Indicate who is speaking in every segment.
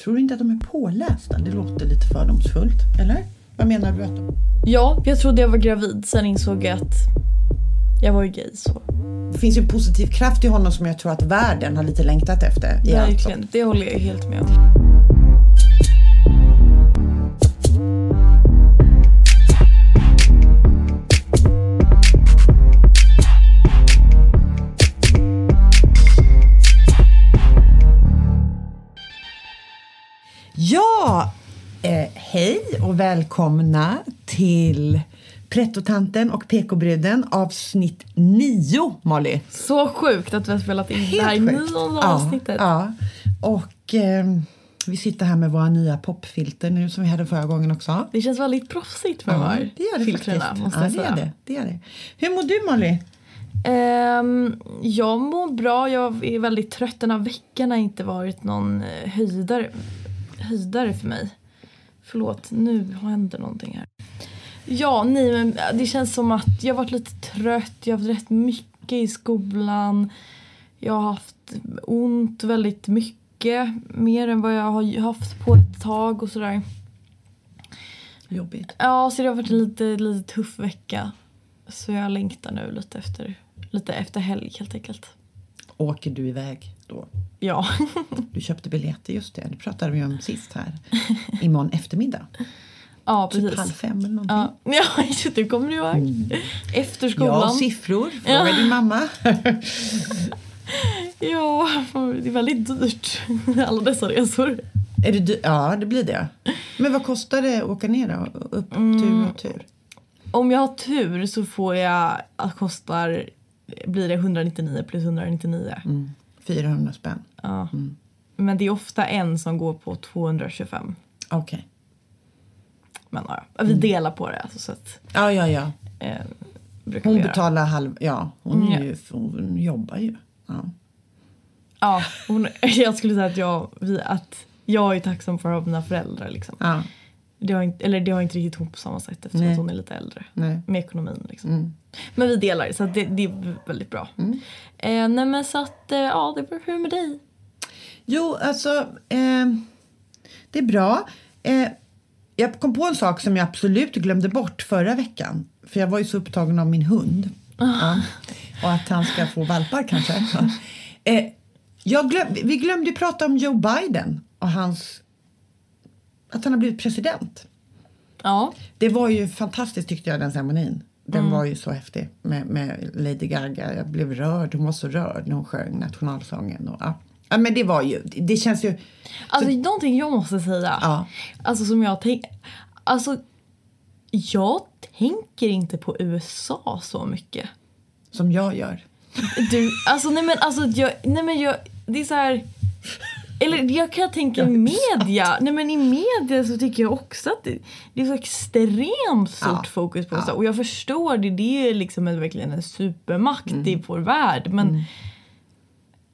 Speaker 1: Tror du inte att de är pålästa? Det låter lite fördomsfullt. Eller? Vad menar du att de...
Speaker 2: Ja, jag trodde jag var gravid. Sen insåg jag att jag var ju gay. Så.
Speaker 1: Det finns ju en positiv kraft i honom som jag tror att världen har lite längtat efter.
Speaker 2: Verkligen, det håller jag helt med om.
Speaker 1: Hej och välkomna till Prettotanten och PK-bruden avsnitt 9, Molly.
Speaker 2: Så sjukt att vi har spelat in det här nionde
Speaker 1: Ja,
Speaker 2: avsnittet.
Speaker 1: Ja, och eh, vi sitter här med våra nya popfilter nu som vi hade förra gången också.
Speaker 2: Det känns väldigt proffsigt med de
Speaker 1: Ja,
Speaker 2: här
Speaker 1: det gör det
Speaker 2: filtrerna.
Speaker 1: faktiskt.
Speaker 2: Måste
Speaker 1: ja, det, gör det, det gör det. Hur mår du Molly?
Speaker 2: Ehm, jag mår bra. Jag är väldigt trött. Den här veckan har inte varit någon eh, höjdare, höjdare för mig. Förlåt, nu händer någonting här. Ja, nej men det känns som att jag har varit lite trött. Jag har haft rätt mycket i skolan. Jag har haft ont väldigt mycket. Mer än vad jag har haft på ett tag och sådär.
Speaker 1: Jobbigt.
Speaker 2: Ja, så det har varit en lite, lite tuff vecka. Så jag längtar nu lite efter, lite efter helg helt enkelt.
Speaker 1: Åker du iväg då?
Speaker 2: Ja.
Speaker 1: Du köpte biljetter, just det. Det pratade vi om sist här. Imorgon eftermiddag.
Speaker 2: ja,
Speaker 1: Typ
Speaker 2: precis.
Speaker 1: halv fem eller någonting.
Speaker 2: Ja, ja det, kommer du ihåg? Efter
Speaker 1: Ja,
Speaker 2: skolan.
Speaker 1: siffror. Fråga din mamma.
Speaker 2: Ja, det är väldigt dyrt. Alla dessa resor.
Speaker 1: Är det dy- ja, det blir det. Men vad kostar det att åka ner då? Upp, tur och tur?
Speaker 2: Om jag har tur så får jag att kostar blir det 199 plus 199.
Speaker 1: Mm. 400 spänn.
Speaker 2: Ja. Men det är ofta en som går på 225.
Speaker 1: Okej.
Speaker 2: Men ja, vi delar på det. Alltså, så att,
Speaker 1: Ja, ja, ja.
Speaker 2: eh,
Speaker 1: Hon betalar halv... Ja, hon,
Speaker 2: Mm,
Speaker 1: ju, hon jobbar ju. Ja.
Speaker 2: Ja, hon, jag skulle säga att jag, vi, att jag är tacksam för att ha mina föräldrar. Liksom.
Speaker 1: ja.
Speaker 2: Det, har inte, eller det har inte riktigt hon på samma sätt eftersom
Speaker 1: Nej.
Speaker 2: hon är lite äldre.
Speaker 1: Nej.
Speaker 2: Med ekonomin liksom.
Speaker 1: Mm.
Speaker 2: Men vi delar så det, det är väldigt bra. Eh, nej men så att, eh, ja det var hur med dig?
Speaker 1: Jo, alltså... Eh, det är bra. Eh, jag kom på en sak som jag absolut glömde bort förra veckan. För jag var ju så upptagen av min hund. Ja. Och att han ska få valpar kanske. Ja. Eh, jag glöm, vi glömde ju prata om Joe Biden och hans... Att han har blivit president.
Speaker 2: Ja,
Speaker 1: Det var ju fantastiskt tyckte jag den ceremonin. Den var ju så häftig med, med Lady Gaga. Jag blev rörd. Hon var så rörd när hon sjöng nationalsången. Och, ja. ja, men det var ju... Det känns ju...
Speaker 2: alltså någonting jag måste säga.
Speaker 1: Ja.
Speaker 2: Alltså som jag tänker, alltså jag tänker inte på USA så mycket.
Speaker 1: Som jag gör.
Speaker 2: Du, alltså nej men alltså jag, nej men jag, det är så här. Eller jag kan tänka i media. Nej men i media så tycker jag också att det, det är så extremt stort
Speaker 1: Ja.
Speaker 2: fokus på. USA. Och jag förstår det, det är liksom en, verkligen en supermakt i vår värld. Men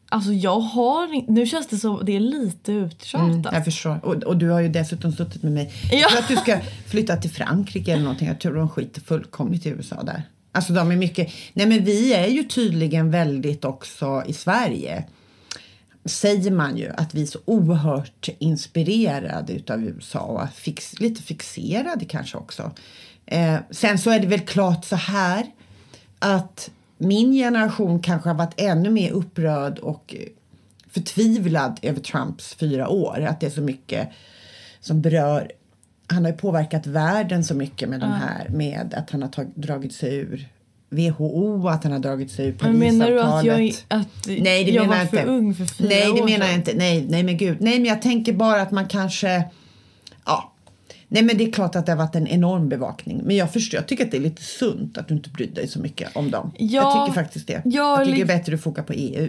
Speaker 2: alltså jag har nu känns det som det är lite uttjatat.
Speaker 1: Mm, jag förstår. Och, och du har ju dessutom suttit med mig.
Speaker 2: Ja.
Speaker 1: Jag tror att du ska flytta till Frankrike eller någonting. Jag tror de skiter fullkomligt i USA där. Alltså de är mycket... Nej men vi är ju tydligen väldigt också i Sverige. Säger man ju att vi är så oerhört inspirerade utav USA och fix, lite fixerade kanske också. Eh, sen så är det väl klart så här att min generation kanske har varit ännu mer upprörd och förtvivlad över Trumps fyra år. Att det är så mycket som berör... Han har ju påverkat världen så mycket med de här med att han har tag, dragit sig ur WHO, att han har dragit sig ur
Speaker 2: Men
Speaker 1: Parisavtalet.
Speaker 2: menar du att jag, att
Speaker 1: Nej, det
Speaker 2: jag
Speaker 1: menar
Speaker 2: var
Speaker 1: jag
Speaker 2: för
Speaker 1: inte.
Speaker 2: ung för fyra
Speaker 1: Nej, det
Speaker 2: år
Speaker 1: menar jag inte. Nej, nej, men gud. Nej, men jag tänker bara att man kanske... Ja. Nej, men det är klart att det har varit en enorm bevakning. Men jag förstår, jag tycker att det är lite sunt att du inte bryr dig så mycket om dem.
Speaker 2: Ja,
Speaker 1: jag tycker faktiskt det.
Speaker 2: ja,
Speaker 1: jag tycker det är
Speaker 2: li-
Speaker 1: bättre att foka på EU.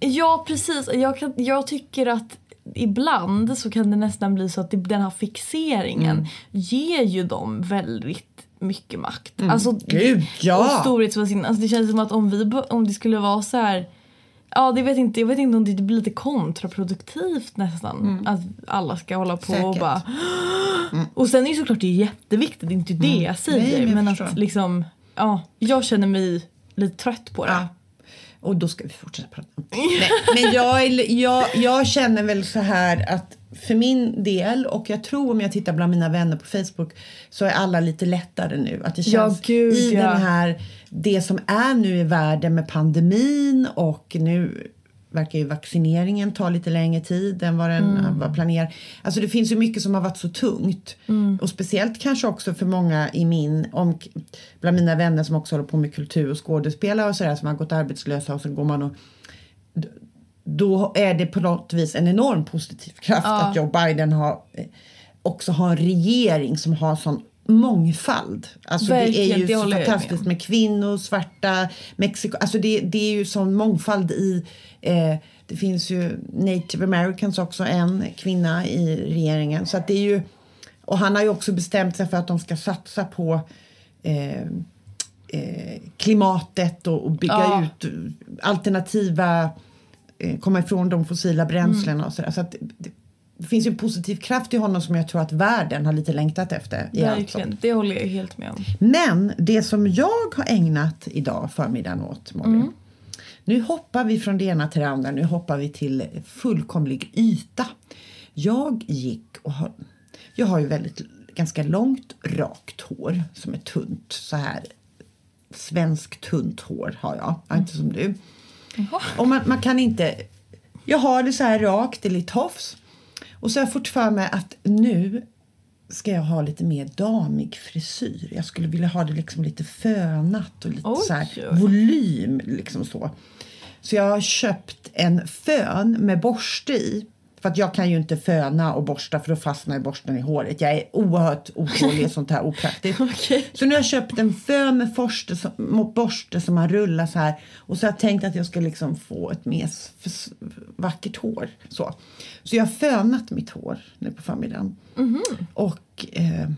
Speaker 2: Ja, precis. Jag, kan, jag tycker att ibland så kan det nästan bli så att den här fixeringen
Speaker 1: Mm.
Speaker 2: ger ju dem väldigt mycket makt. Alltså,
Speaker 1: Gud, ja!
Speaker 2: Och storhetsvansinne. Alltså, det känns som att om, vi, om det skulle vara så här Ja, det vet inte, jag vet inte om det blir lite kontraproduktivt nästan. Att alla ska hålla på och
Speaker 1: Mm. Säkert.
Speaker 2: bara... Och sen är ju såklart det är jätteviktigt, det är inte det jag säger.
Speaker 1: Mm. Nej, men
Speaker 2: men att liksom, ja, jag känner mig lite trött på det.
Speaker 1: Ja. Och då ska vi fortsätta prata. Nej, men jag, jag, jag känner väl så här att för min del och jag tror om jag tittar bland mina vänner på Facebook så är alla lite lättare nu. Att det
Speaker 2: Ja,
Speaker 1: känns
Speaker 2: gud,
Speaker 1: i
Speaker 2: ja.
Speaker 1: den här, det som är nu i världen med pandemin och nu verkar ju vaccineringen ta lite längre tid än vad den
Speaker 2: Mm.
Speaker 1: var planerad. Alltså det finns ju mycket som har varit så tungt.
Speaker 2: Mm.
Speaker 1: Och speciellt kanske också för många i min, om, bland mina vänner som också håller på med kultur och skådespelare och sådär som har gått arbetslösa och så går man och då är det på något vis en enorm positiv kraft
Speaker 2: Ja.
Speaker 1: att Joe Biden har, eh, också har en regering som har sån mångfald. Alltså det är ju
Speaker 2: det
Speaker 1: så
Speaker 2: med
Speaker 1: fantastiskt med kvinnor, svarta, Mexiko. Alltså det, det är ju sån mångfald i eh, det finns ju native americans också, en kvinna i regeringen. Så det är ju, och han har ju också bestämt sig för att de ska satsa på eh, eh, klimatet och, och bygga
Speaker 2: Ja.
Speaker 1: ut alternativa, eh, komma ifrån de fossila bränslena
Speaker 2: Mm.
Speaker 1: och sådär. Så att det, det, finns ju en positiv kraft i honom som jag tror att världen har lite längtat efter.
Speaker 2: Verkligen, det håller jag helt med om.
Speaker 1: Men det som jag har ägnat idag förmiddagen åt, Molly.
Speaker 2: Mm.
Speaker 1: Nu hoppar vi från det ena till det andra. Nu hoppar vi till fullkomlig yta. Jag gick och har, jag har ju väldigt ganska långt rakt hår som är tunt så här. Svensk tunt hår har jag, ja, inte som du. Och man, man kan inte... Jag har det så här rakt, det är lite tofs. Och så har jag fått för mig att nu ska jag ha lite mer damig frisyr. Jag skulle vilja ha det liksom lite fönat och lite
Speaker 2: Oj,
Speaker 1: så här
Speaker 2: oj.
Speaker 1: volym. Liksom så. så jag har köpt en fön med borste i. För att jag kan ju inte föna och borsta för då fastnar borsten i håret. Jag är oerhört otålig och sånt här opraktiskt.
Speaker 2: Okej.
Speaker 1: Så nu har jag köpt en fön med forste borste som man rullar så här. Och så har jag tänkt att jag ska liksom få ett mer vackert hår. Så, så jag har fönat mitt hår nu på förmiddagen. Och eh,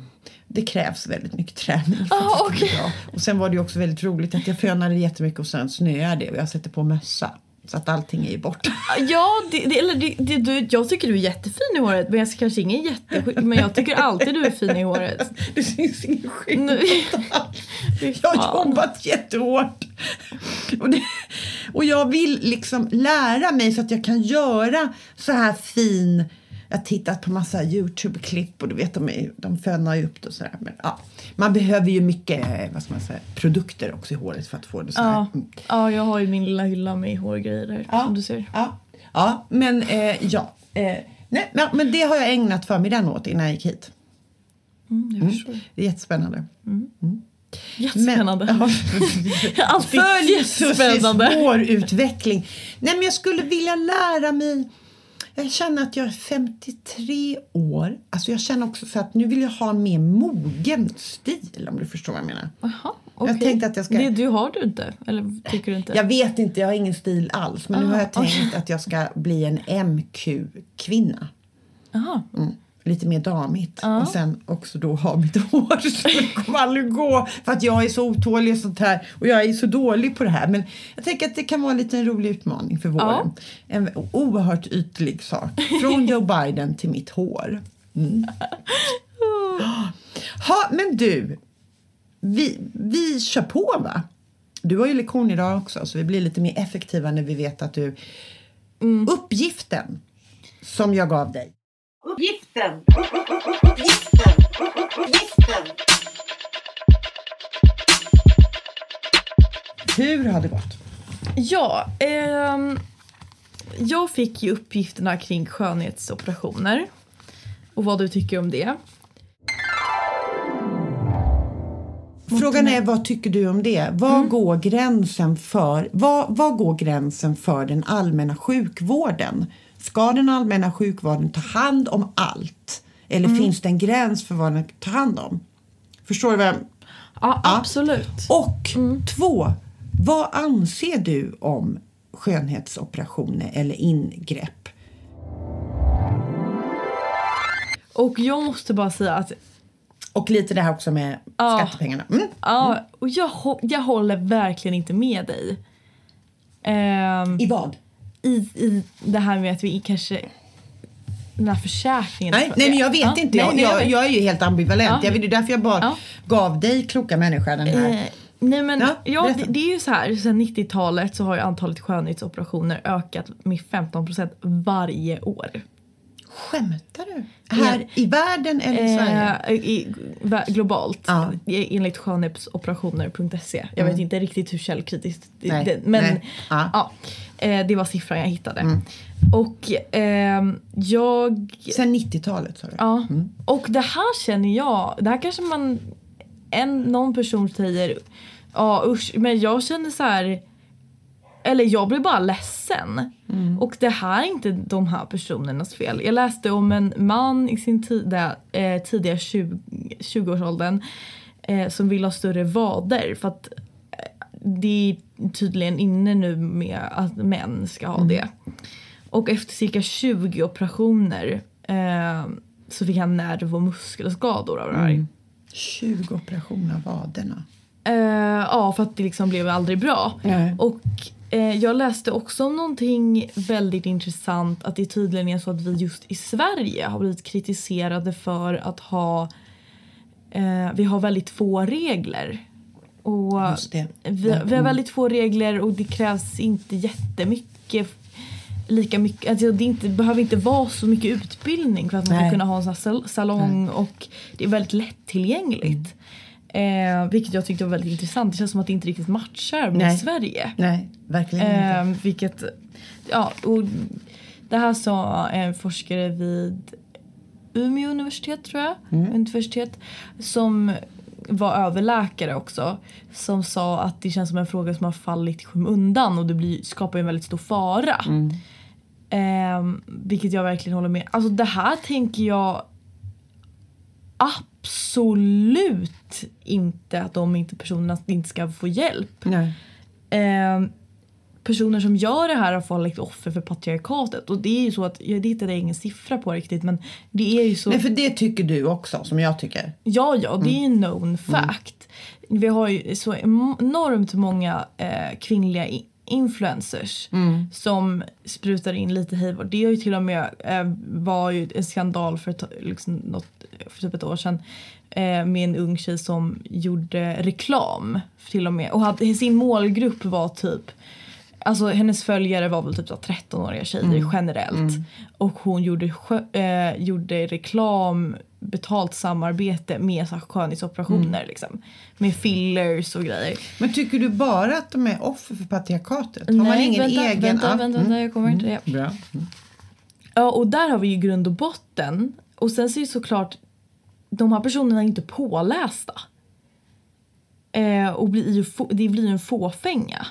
Speaker 1: det krävs väldigt mycket träning. att
Speaker 2: Ah,
Speaker 1: bra. Och sen var det också väldigt roligt att jag fönade jättemycket och sen snöade det och jag sätter på mössa. Så att allting är ju borta.
Speaker 2: Ja, det, det, eller det, det, du, jag tycker du är jättefin i håret men jag är kanske ingen jättesjuk men jag tycker alltid du är fin i håret.
Speaker 1: Det syns ingen skillnad Jag har jobbat jättehårt. Och, och jag vill liksom lära mig så att jag kan göra så här fin... Jag har tittat på massa Youtube-klipp och du vet, de, är, de fönar ju upp det och sådär. Men ja, man behöver ju mycket eh, vad ska man säga, produkter också i håret för att få det så här.
Speaker 2: Ja,
Speaker 1: Mm.
Speaker 2: ja, jag har ju min lilla hylla med hårgrejer där som du ser.
Speaker 1: Ja, ja men eh, ja. Eh, nej, men, men det har jag ägnat förmiddagen åt innan jag gick hit.
Speaker 2: Mm, jag förstår.
Speaker 1: Det är jättespännande.
Speaker 2: Jättespännande.
Speaker 1: Men, ja.
Speaker 2: Alltid
Speaker 1: Följ
Speaker 2: jättespännande.
Speaker 1: Hårutveckling. Nej, men jag skulle vilja lära mig... Jag känner att jag är 53 år. Alltså jag känner också så att nu vill jag ha en mer mogen stil om du förstår vad jag menar.
Speaker 2: Jaha, okej.
Speaker 1: tänkte att jag ska-
Speaker 2: Det du har du inte? Eller tycker du inte?
Speaker 1: Jag vet inte, jag har ingen stil alls. Men nu
Speaker 2: Ah,
Speaker 1: har jag
Speaker 2: okej.
Speaker 1: tänkt att jag ska bli en MQ-kvinna.
Speaker 2: Jaha.
Speaker 1: Mm. Lite mer damigt.
Speaker 2: Ja.
Speaker 1: Och sen också då ha mitt hår. Så det kommer aldrig gå. För att jag är så otålig och sånt här. Och jag är så dålig på det här. Men jag tänker att det kan vara en liten rolig utmaning för våren. En oerhört ytlig sak. Från Joe Biden till mitt hår. Mm. Ha, men du. Vi, vi kör på va? Du har ju lektion idag också så vi blir lite mer effektiva när vi vet att du... Uppgiften som jag gav dig.
Speaker 3: Uppgiften! Uppgiften! Uppgiften!
Speaker 1: Hur har det gått?
Speaker 2: Ja, ehm, jag fick ju uppgifterna kring skönhetsoperationer och vad du tycker om det.
Speaker 1: Frågan är vad tycker du om det? Var går gränsen för vad, vad går gränsen för den allmänna sjukvården? Ska den allmänna sjukvården ta hand om allt? Eller finns det en gräns för vad den tar hand om? Förstår du vad jag
Speaker 2: Ja, absolut.
Speaker 1: Och två, vad anser du om skönhetsoperationer eller ingrepp?
Speaker 2: Och jag måste bara säga att
Speaker 1: Och lite det här också med
Speaker 2: Ja.
Speaker 1: skattepengarna. Mm.
Speaker 2: ja, och jag, jag håller verkligen inte med dig. Ehm,
Speaker 1: I vad?
Speaker 2: I, I det här med att vi kanske... Den här försäkringen.
Speaker 1: Nej, nej men jag vet
Speaker 2: Ja,
Speaker 1: inte. Jag,
Speaker 2: nej,
Speaker 1: jag, jag är ju helt ambivalent.
Speaker 2: Ja.
Speaker 1: Jag det är därför jag bara
Speaker 2: Ja.
Speaker 1: gav dig kloka människa den här
Speaker 2: Eh, Nej men
Speaker 1: Ja,
Speaker 2: ja, det, det är ju så här, sen 90-talet så har ju antalet skönhetsoperationer ökat med 15% varje år.
Speaker 1: Skämtar du? Här i världen eller i Sverige?
Speaker 2: Eh, i, globalt
Speaker 1: Ja.
Speaker 2: enligt skönhetsoperationer.se. Jag vet inte riktigt hur källkritiskt det men
Speaker 1: nej. Ja.
Speaker 2: Eh, det var siffran jag hittade. Och ehm, jag
Speaker 1: Sen 90-talet sa du?
Speaker 2: Ja, och det här känner jag, det här kanske man, en, någon person säger, ja usch, men jag känner så här, eller jag blir bara ledsen. Och det här är inte de här personernas fel. Jag läste om en man i sin tidiga, eh, tidiga 20, 20-årsåldern eh, som vill ha större vader för att eh, det är tydligen inne nu med att män ska ha det. Och efter cirka 20 operationer eh, så fick han nerv och muskelskador av det här.
Speaker 1: 20 operationer av vaderna.
Speaker 2: Eh, ja, för att det liksom blev aldrig bra.
Speaker 1: Nej.
Speaker 2: Och eh, jag läste också om någonting väldigt intressant att det tydligen är så att vi just i Sverige har blivit kritiserade för att ha eh, vi har väldigt få regler. Och vi, vi har väldigt få regler och det krävs inte jättemycket lika mycket, alltså det, inte, behöver inte vara så mycket utbildning för att man
Speaker 1: Nej.
Speaker 2: ska kunna ha en sån salong och det är väldigt lättillgängligt. Eh, vilket jag tyckte var väldigt intressant. Det känns som att det inte riktigt matchar med
Speaker 1: Nej.
Speaker 2: Sverige.
Speaker 1: Nej, verkligen inte.
Speaker 2: Eh, vilket, ja, och det här sa en forskare vid Umeå universitet tror jag, universitet, som var överläkare också, som sa att det känns som en fråga som har fallit i skymundan och det blir, skapar en väldigt stor fara. Eh, vilket jag verkligen håller med. Alltså det här tänker jag absolut inte att de inte personerna inte ska få hjälp. Eh, personer som gör det här har fallit offer för patriarkatet. Och det är ju så att, jag hittade ingen siffra på riktigt men det är ju så.
Speaker 1: Nej, för det tycker du också, som jag tycker.
Speaker 2: Ja, ja, det är en known fact. Vi har ju så enormt många eh, kvinnliga influencers som sprutar in lite och Det har ju till och med eh, var ju en skandal för, liksom något, för typ ett år sedan eh, med en ung tjej som gjorde reklam till och med och hade, sin målgrupp var typ Alltså hennes följare var väl typ så 13-åriga tjejer generellt. Och hon gjorde, eh, gjorde reklam, betalt samarbete med så här skönhetsoperationer liksom. Med fillers och grejer.
Speaker 1: Men tycker du bara att de är offer för patriarkatet? Har man
Speaker 2: Nej,
Speaker 1: ingen
Speaker 2: vänta,
Speaker 1: egen...
Speaker 2: vänta, vänta,
Speaker 1: mm.
Speaker 2: vänta, jag kommer inte det.
Speaker 1: Bra.
Speaker 2: Ja, och där har vi ju grund och botten. Och sen så är ju såklart de här personerna inte pålästa. Eh, och blir ju få, det blir ju en fåfänga.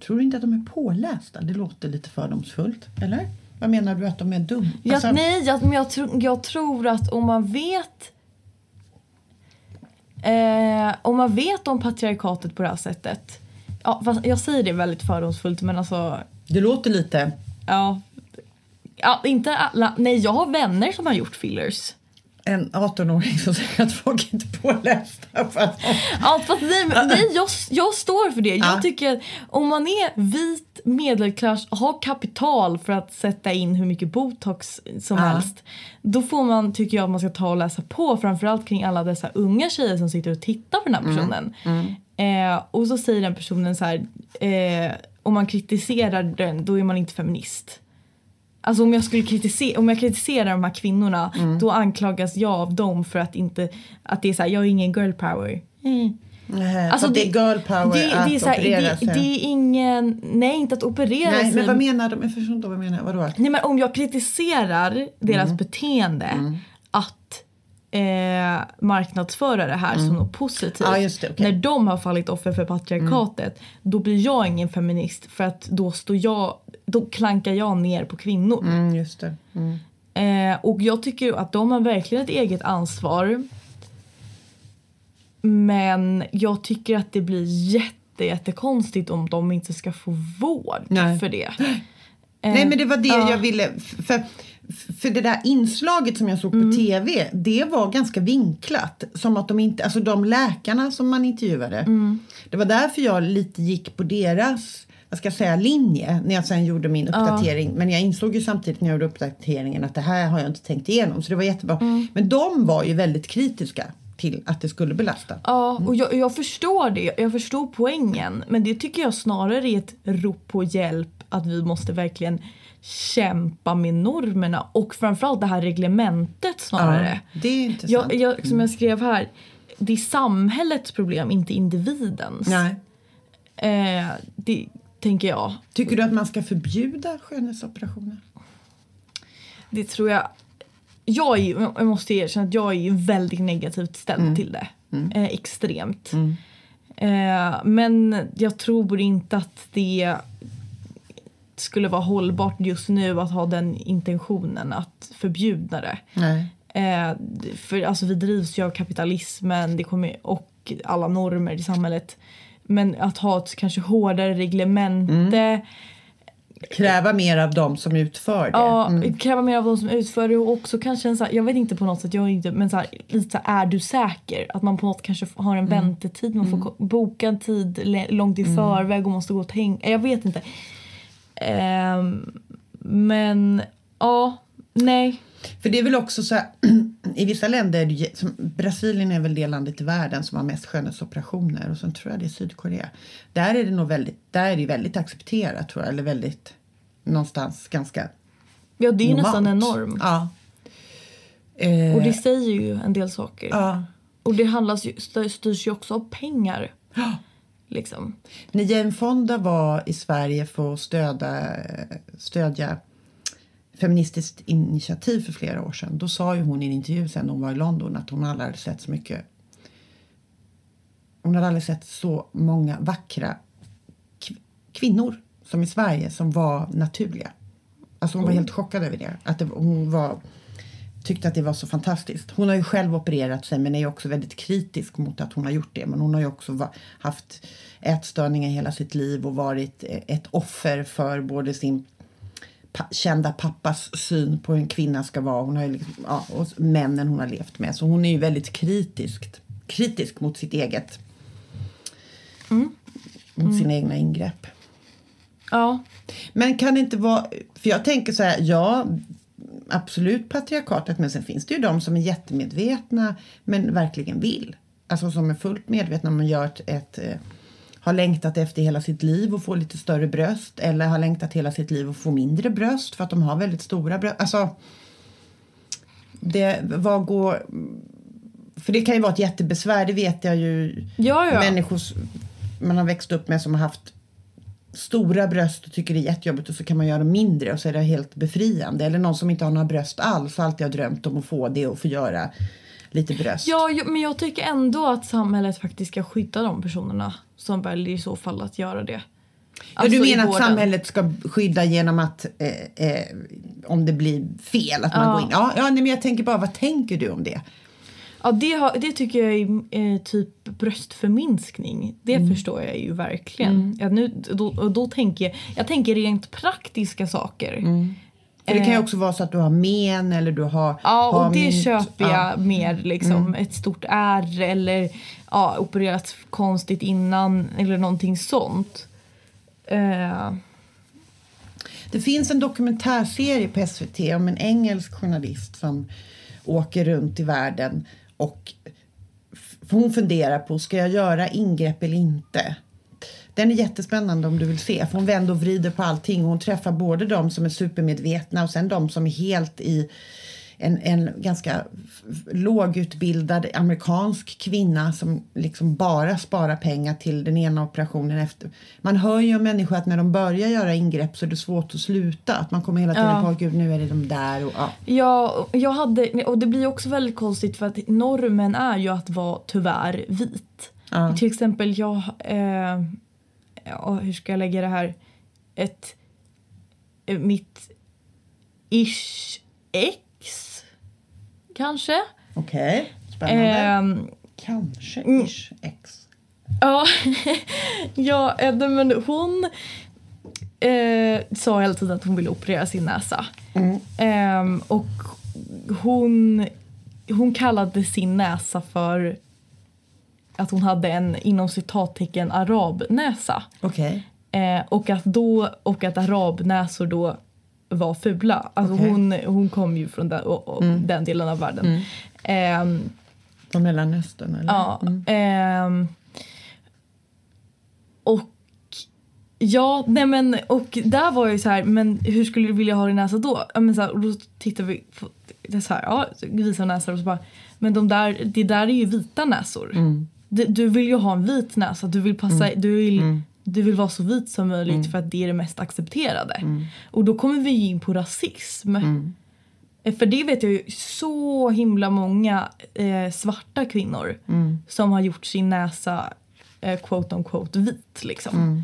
Speaker 1: Tror du inte att de är pålästa? Det låter lite fördomsfullt. Eller? Vad menar du att de är dumma?
Speaker 2: Jag,
Speaker 1: Alltså,
Speaker 2: nej, jag, men jag, tror- jag tror att om man vet eh, om man vet om patriarkatet på det här sättet. Ja, jag säger det väldigt fördomsfullt men alltså
Speaker 1: Det låter lite...
Speaker 2: ja. Ja, inte alla. Nej, jag har vänner som har gjort fillers.
Speaker 1: En 18-åring som säger att folk inte är pålästa. För att
Speaker 2: Ja, fast nej, men, nej jag, jag står för det. Jag
Speaker 1: Ja.
Speaker 2: tycker att om man är vit, medelklass och har kapital för att sätta in hur mycket botox som
Speaker 1: Ja.
Speaker 2: helst. Då får man, tycker jag, att man ska ta och läsa på framförallt kring alla dessa unga tjejer som sitter och tittar på den här personen. Eh, och så säger den personen så här, eh, om man kritiserar den då är man inte feminist. Alltså om jag skulle kritisera, om jag kritiserar de här kvinnorna då anklagas jag av dem för att inte, att det är så här, jag är ingen girl power. Mm.
Speaker 1: Nej,
Speaker 2: Alltså
Speaker 1: att det, är girl power
Speaker 2: det,
Speaker 1: att
Speaker 2: det är här,
Speaker 1: operera
Speaker 2: det,
Speaker 1: sig.
Speaker 2: det är ingen, nej inte att operera
Speaker 1: Nej,
Speaker 2: sig.
Speaker 1: men vad menar de? Jag förstår inte vad menar. Vadå?
Speaker 2: Nej men om jag kritiserar deras
Speaker 1: Mm.
Speaker 2: beteende att eh, marknadsföra det här som något positivt.
Speaker 1: Just det, okej.
Speaker 2: När de har fallit offer för patriarkatet då blir jag ingen feminist för att då står jag, då klankar jag ner på kvinnor.
Speaker 1: Mm, just det. Mm.
Speaker 2: Eh, och jag tycker att de har verkligen ett eget ansvar. Men jag tycker att det blir jätte, jättekonstigt om de inte ska få vård
Speaker 1: Nej.
Speaker 2: för det.
Speaker 1: Nej, men det var det
Speaker 2: ja.
Speaker 1: jag ville... För, för det där inslaget som jag såg på
Speaker 2: Mm.
Speaker 1: tv, det var ganska vinklat. Som att de inte... Alltså de läkarna som man intervjuade.
Speaker 2: Mm.
Speaker 1: Det var därför jag lite gick på deras, vad ska jag säga, linje när jag sen gjorde min uppdatering. Men jag insåg ju samtidigt när jag gjorde uppdateringen att det här har jag inte tänkt igenom. Så det var jättebra.
Speaker 2: Mm.
Speaker 1: Men de var ju väldigt kritiska till att det skulle belasta.
Speaker 2: Ja, och jag, jag förstår det. Jag förstår poängen. Men det tycker jag snarare är ett rop på hjälp att vi måste verkligen kämpa med normerna och framförallt det här reglementet snarare.
Speaker 1: Ja, det är intressant.
Speaker 2: Jag, jag, som jag skrev här, det är samhällets problem, inte individens.
Speaker 1: Nej.
Speaker 2: Eh, det tänker jag.
Speaker 1: Tycker du att man ska förbjuda skönhetsoperationer?
Speaker 2: Det tror jag. Jag, är, jag måste erkänna att jag är väldigt negativt ställd till det. Eh, extremt. Eh, men jag tror inte att det skulle vara hållbart just nu att ha den intentionen att förbjuda det. Eh, för alltså vi drivs ju av kapitalismen det kommer, och alla normer i samhället. Men att ha ett kanske hårdare reglemente,
Speaker 1: Kräva mer av dem som utför det.
Speaker 2: ja,
Speaker 1: Mm.
Speaker 2: kräva mer av de som utför det och också kanske en så här, jag vet inte på något sätt, jag inte, men så här, lite så här, är du säker? Att man på något kanske har en väntetid, man får ko- boka en tid långt i förväg och måste gå och tänka, jag vet inte. Ehm, men ja, nej.
Speaker 1: För det är väl också så här, i vissa länder, det som Brasilien är väl det landet i världen som har mest skönhetsoperationer och sen tror jag det är Sydkorea. Där är det nog väldigt, där är det väldigt accepterat tror jag, eller väldigt någonstans ganska
Speaker 2: Ja det är ju
Speaker 1: normalt.
Speaker 2: nästan en norm.
Speaker 1: Ja. Eh,
Speaker 2: Och det säger ju en del saker.
Speaker 1: ja.
Speaker 2: Och det handlas ju, styr- styrs ju också av pengar. Liksom.
Speaker 1: När Jane Fonda var i Sverige för att stödja, stödja Feministiskt initiativ för flera år sedan. Då sa ju hon i en intervju sen hon var i London att hon aldrig hade sett så mycket. Hon hade aldrig sett så många vackra kv- kvinnor som i Sverige som var naturliga. Alltså hon var helt chockad över det. Att det, hon var, tyckte att det var så fantastiskt. Hon har ju själv opererat sig men är också väldigt kritisk mot att hon har gjort det. Men hon har ju också haft ätstörningar hela sitt liv och varit eh, ett offer för både sin pa- kända pappas syn på hur en kvinna ska vara. Hon har liksom, ja, och männen hon har levt med. Så hon är ju väldigt kritisk, kritisk mot sitt eget mot sina egna ingrepp.
Speaker 2: Ja.
Speaker 1: Men kan det inte vara... För jag tänker så här, ja, absolut patriarkatet, men sen finns det ju de som är jättemedvetna men verkligen vill. Alltså som är fullt medvetna om att göra ett, ett eh, har längtat efter hela sitt liv och få lite större bröst eller har längtat hela sitt liv och få mindre bröst för att de har väldigt stora bröst. Alltså, det, vad går... För det kan ju vara ett jättebesvär, det vet jag ju
Speaker 2: Ja, ja.
Speaker 1: människor man har växt upp med som har haft stora bröst och tycker det är jättejobbigt och så kan man göra dem mindre och så är det helt befriande. Eller någon som inte har några bröst alls och alltid har drömt om att få det och få göra lite bröst.
Speaker 2: Ja, men jag tycker ändå att samhället faktiskt ska skydda de personerna som väljer i så fall att göra det.
Speaker 1: Ja,
Speaker 2: Alltså
Speaker 1: du
Speaker 2: i
Speaker 1: menar att samhället ska skydda genom att eh, eh, om det blir fel att man
Speaker 2: Ja.
Speaker 1: går in? Ja, ja nej, men jag tänker bara vad tänker du om det?
Speaker 2: Ja, det, har, det tycker jag är eh, typ bröstförminskning. Det
Speaker 1: Mm.
Speaker 2: förstår jag ju verkligen. Ja, nu, då, då tänker jag, jag tänker rent praktiska saker.
Speaker 1: För det kan ju
Speaker 2: Eh.
Speaker 1: också vara så att du har men eller du har
Speaker 2: Ja,
Speaker 1: har
Speaker 2: och det
Speaker 1: mynt.
Speaker 2: köper jag
Speaker 1: Ja. Mm.
Speaker 2: mer. Liksom, Ett stort ärr eller ja, opererat konstigt innan eller någonting sånt. Eh,
Speaker 1: Det finns en dokumentärserie på SVT om en engelsk journalist som åker runt i världen och hon funderar på ska jag göra ingrepp eller inte. Den är jättespännande om du vill se för hon vänder och vrider på allting. Hon träffar både de som är supermedvetna och sen de som är helt i en, en ganska lågutbildad amerikansk kvinna som liksom bara sparar pengar till den ena operationen efter. Man hör ju om människor att när de börjar göra ingrepp så är det svårt att sluta. Att man kommer hela tiden
Speaker 2: Ja.
Speaker 1: på gud nu är det de där och ja.
Speaker 2: Ja, jag hade, och det blir också väldigt konstigt för att normen är ju att vara tyvärr vit.
Speaker 1: Ja.
Speaker 2: Till exempel jag, eh, ja, hur ska jag lägga det här? Ett, mitt ish ex kanske?
Speaker 1: Okej, spännande.
Speaker 2: Ehm,
Speaker 1: Kanske
Speaker 2: mm.
Speaker 1: ish ex.
Speaker 2: Ja, eh, men hon eh, sa hela tiden att hon ville operera sin näsa. Ehm, och hon, hon kallade sin näsa för att hon hade en inom citattecken arabnäsa.
Speaker 1: Okej.
Speaker 2: Eh, och, att då, och att arabnäsor då var fula. Alltså
Speaker 1: Okej.
Speaker 2: hon, hon kom ju från den, och, och den delen av världen. Ehm,
Speaker 1: Från Mellanöstern eller?
Speaker 2: Ja.
Speaker 1: Mm.
Speaker 2: ehm, och ja, nej men och där var jag ju så här, men hur skulle du vilja ha din näsa då? Men så här, och då tittar vi på, det så här, ja, så visar näsor och så bara, men de där, det där är ju vita näsor.
Speaker 1: Mm.
Speaker 2: Du, du vill ju ha en vit näsa, du vill passa, du vill
Speaker 1: Mm.
Speaker 2: Du vill vara så vit som möjligt för att det är det mest accepterade.
Speaker 1: Mm.
Speaker 2: Och då kommer vi in på rasism. Eh, För det vet jag ju så himla många eh, svarta kvinnor
Speaker 1: Mm.
Speaker 2: som har gjort sin näsa eh, quote on quote vit liksom.
Speaker 1: Mm.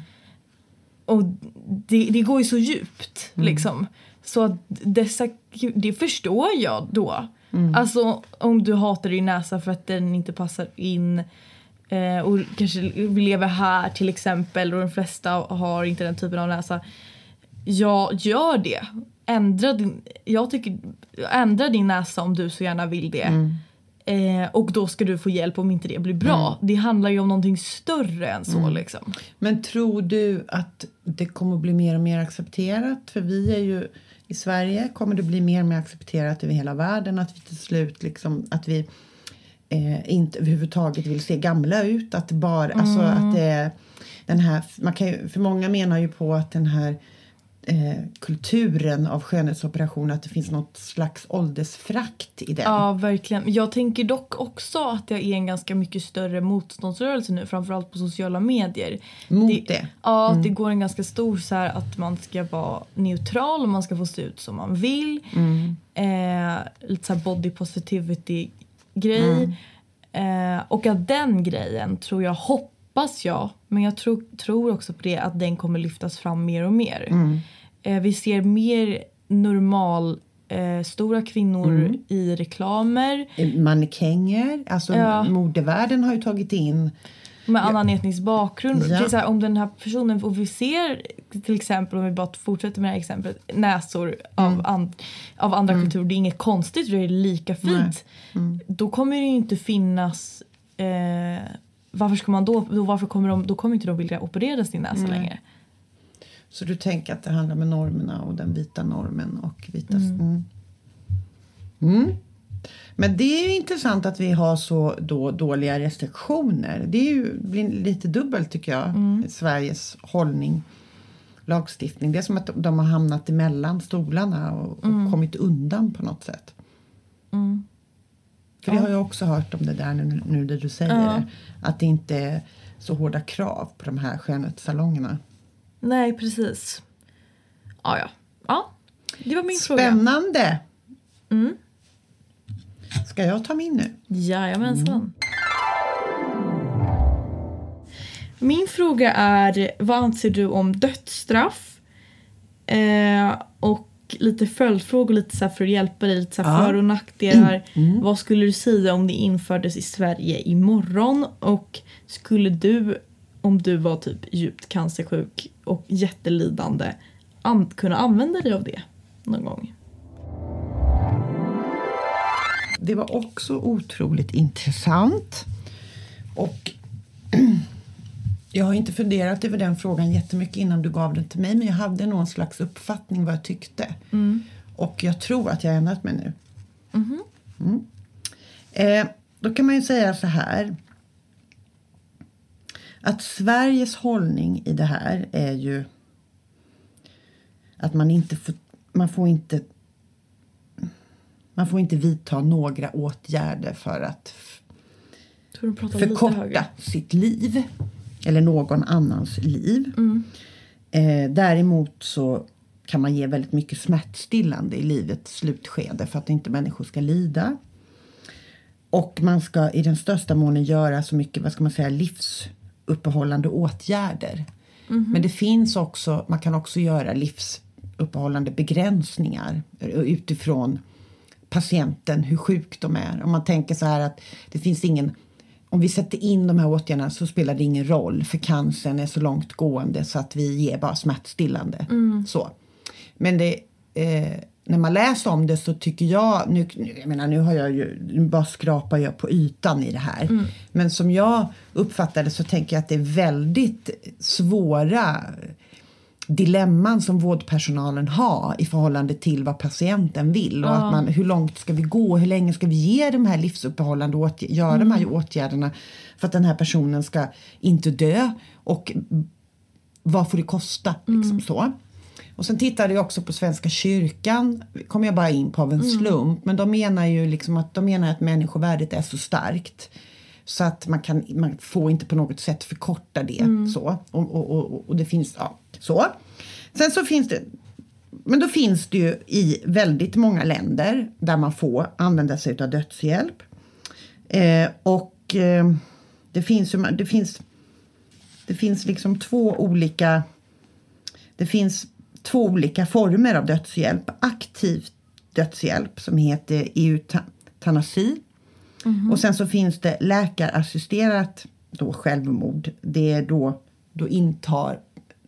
Speaker 2: Och det, det går ju så djupt
Speaker 1: Mm.
Speaker 2: liksom. Så att dessa, det förstår jag då.
Speaker 1: Mm.
Speaker 2: Alltså om du hatar din näsa för att den inte passar in eh, och kanske vi lever här till exempel och de flesta har inte den typen av näsa. Ja, gör det. Ändra din, jag tycker, ändra din näsa om du så gärna vill det.
Speaker 1: Mm.
Speaker 2: Eh, och då ska du få hjälp om inte det blir bra. Det handlar ju om någonting större än så liksom.
Speaker 1: Men tror du att det kommer bli mer och mer accepterat? För vi är ju i Sverige kommer det bli mer och mer accepterat över hela världen att vi till slut liksom att vi eh, inte överhuvudtaget vill se gamla ut. Att det bara, alltså att det den här, man kan ju, för många menar ju på att den här eh, kulturen av skönhetsoperation att det finns något slags åldersfrakt i den.
Speaker 2: Ja, verkligen. Jag tänker dock också att det är en ganska mycket större motståndsrörelse nu, framförallt på sociala medier.
Speaker 1: Mot det.
Speaker 2: Ja, att det går en ganska stor så här att man ska vara neutral och man ska få se ut som man vill. Eh, lite så body positivity grej. Eh, och att den grejen tror jag, hoppas jag, men jag tror, tror också på det att den kommer lyftas fram mer och mer. Eh, vi ser mer normal eh, stora kvinnor i reklamer
Speaker 1: Mannekänger, alltså
Speaker 2: Ja.
Speaker 1: modevärlden har ju tagit in
Speaker 2: med annan etnisk bakgrund.
Speaker 1: Ja.
Speaker 2: Det är så här, om den här personen, och vi ser till exempel om vi bara fortsätter med det här exemplet, näsor
Speaker 1: Mm.
Speaker 2: av, an, av andra kulturer. Det är inget konstigt, det är lika fint.
Speaker 1: Mm.
Speaker 2: Då kommer det ju inte finnas eh, varför ska man då, då, varför kommer de, då kommer inte de vilja operera sin näsa längre.
Speaker 1: Så du tänker att det handlar med normerna och den vita normen och vita... Mm. Mm. Men det är ju intressant att vi har så då dåliga restriktioner. Det är ju, blir lite dubbelt tycker jag, Sveriges hållning, lagstiftning. Det är som att de har hamnat emellan stolarna och, och kommit undan på något sätt. För det har jag också hört om det där nu, nu det du säger.
Speaker 2: Ja.
Speaker 1: det. Att det inte är så hårda krav på de här skönhetssalongerna.
Speaker 2: Nej, precis. Ja, ja. ja det var min fråga.
Speaker 1: Spännande! Ska jag ta min nu?
Speaker 2: Jajamensan. Min fråga är vad anser du om dödsstraff? Eh, och lite följdfrågor lite så för att hjälpa dig, lite så
Speaker 1: Ja.
Speaker 2: för och nackdelar. Vad skulle du säga om det infördes i Sverige imorgon? Och skulle du, om du var typ djupt cancersjuk och jättelidande, an- kunna använda dig av det någon gång?
Speaker 1: Det var också otroligt intressant. Och jag har inte funderat över den frågan jättemycket innan du gav den till mig men jag hade någon slags uppfattning vad jag tyckte. Och jag tror att jag ändrat mig nu. Mm. Eh, då kan man ju säga så här. Att Sveriges hållning i det här är ju att man inte får, man får inte man får inte vidta några åtgärder för att förkorta sitt liv eller någon annans liv. Eh, däremot så kan man ge väldigt mycket smärtstillande i livets slutskede för att inte människor ska lida. Och man ska i den största månen göra så mycket vad ska man säga, livsuppehållande åtgärder. Men det finns också, man kan också göra livsuppehållande begränsningar utifrån patienten, hur sjuk de är. Om man tänker så här att det finns ingen om vi sätter in de här åtgärderna så spelar det ingen roll för cancern är så långt gående så att vi ger bara smärtstillande. Så. Men det, eh, när man läser om det så tycker jag, nu, jag menar nu har jag ju, bara skrapar jag på ytan i det här. Men som jag uppfattar det så tänker jag att det är väldigt svåra dilemman som vårdpersonalen har i förhållande till vad patienten vill. Och
Speaker 2: Ja.
Speaker 1: att man, hur långt ska vi gå? Hur länge ska vi ge de här livsuppehållande åtgärderna, göra de här åtgärderna för att den här personen ska inte dö? Och vad får det kosta? Liksom så. Och sen tittade jag också på Svenska kyrkan, kom jag bara in på av en slump, men de menar ju liksom att, de menar att människovärdet är så starkt så att man, kan, man får inte på något sätt förkorta det. Så. Och, och, och, och det finns, ja, så. Sen så finns det men då finns det ju i väldigt många länder där man får använda sig av dödshjälp. Eh, och eh, det finns ju, det finns, det finns liksom två olika det finns två olika former av dödshjälp. Aktiv dödshjälp som heter eutanasi. Och sen så finns det läkarassisterat då självmord. Det är då, då intar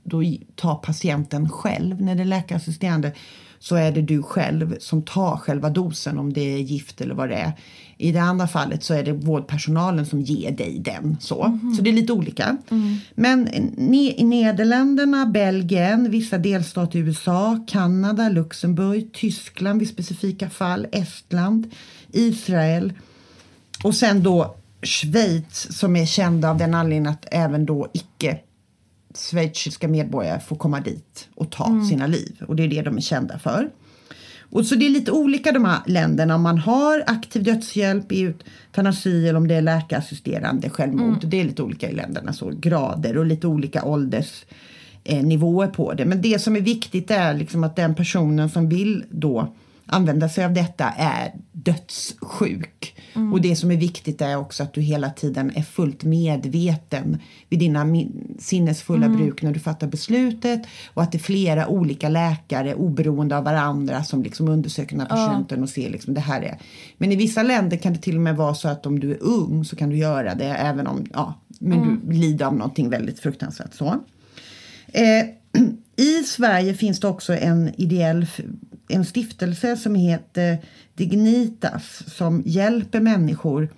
Speaker 1: då tar patienten själv. När det är läkarassisterande så är det du själv som tar själva dosen om det är gift eller vad det är. I det andra fallet så är det vårdpersonalen som ger dig den. Så, så det är lite olika. Men ne- i Nederländerna, Belgien, vissa delstater i USA, Kanada, Luxemburg, Tyskland vid specifika fall, Estland, Israel och sen då Schweiz som är kända av den anledningen att även då icke schweiziska medborgare får komma dit och ta sina liv. Och det är det de är kända för. Och så det är lite olika de här länderna om man har aktiv dödshjälp i eutanasi eller om det är läkarassisterande självmord. Det är lite olika i länderna, så grader och lite olika ålders eh, på det. Men det som är viktigt är liksom att den personen som vill då använda sig av detta är dödssjuk. Och det som är viktigt är också att du hela tiden är fullt medveten vid dina sinnesfulla bruk när du fattar beslutet och att det är flera olika läkare oberoende av varandra som liksom undersöker den här patienten och ser liksom det här är. Men i vissa länder kan det till och med vara så att om du är ung så kan du göra det även om ja, men du lider av någonting väldigt fruktansvärt så. Eh, I Sverige finns det också en ideell en stiftelse som heter Dignitas som hjälper människor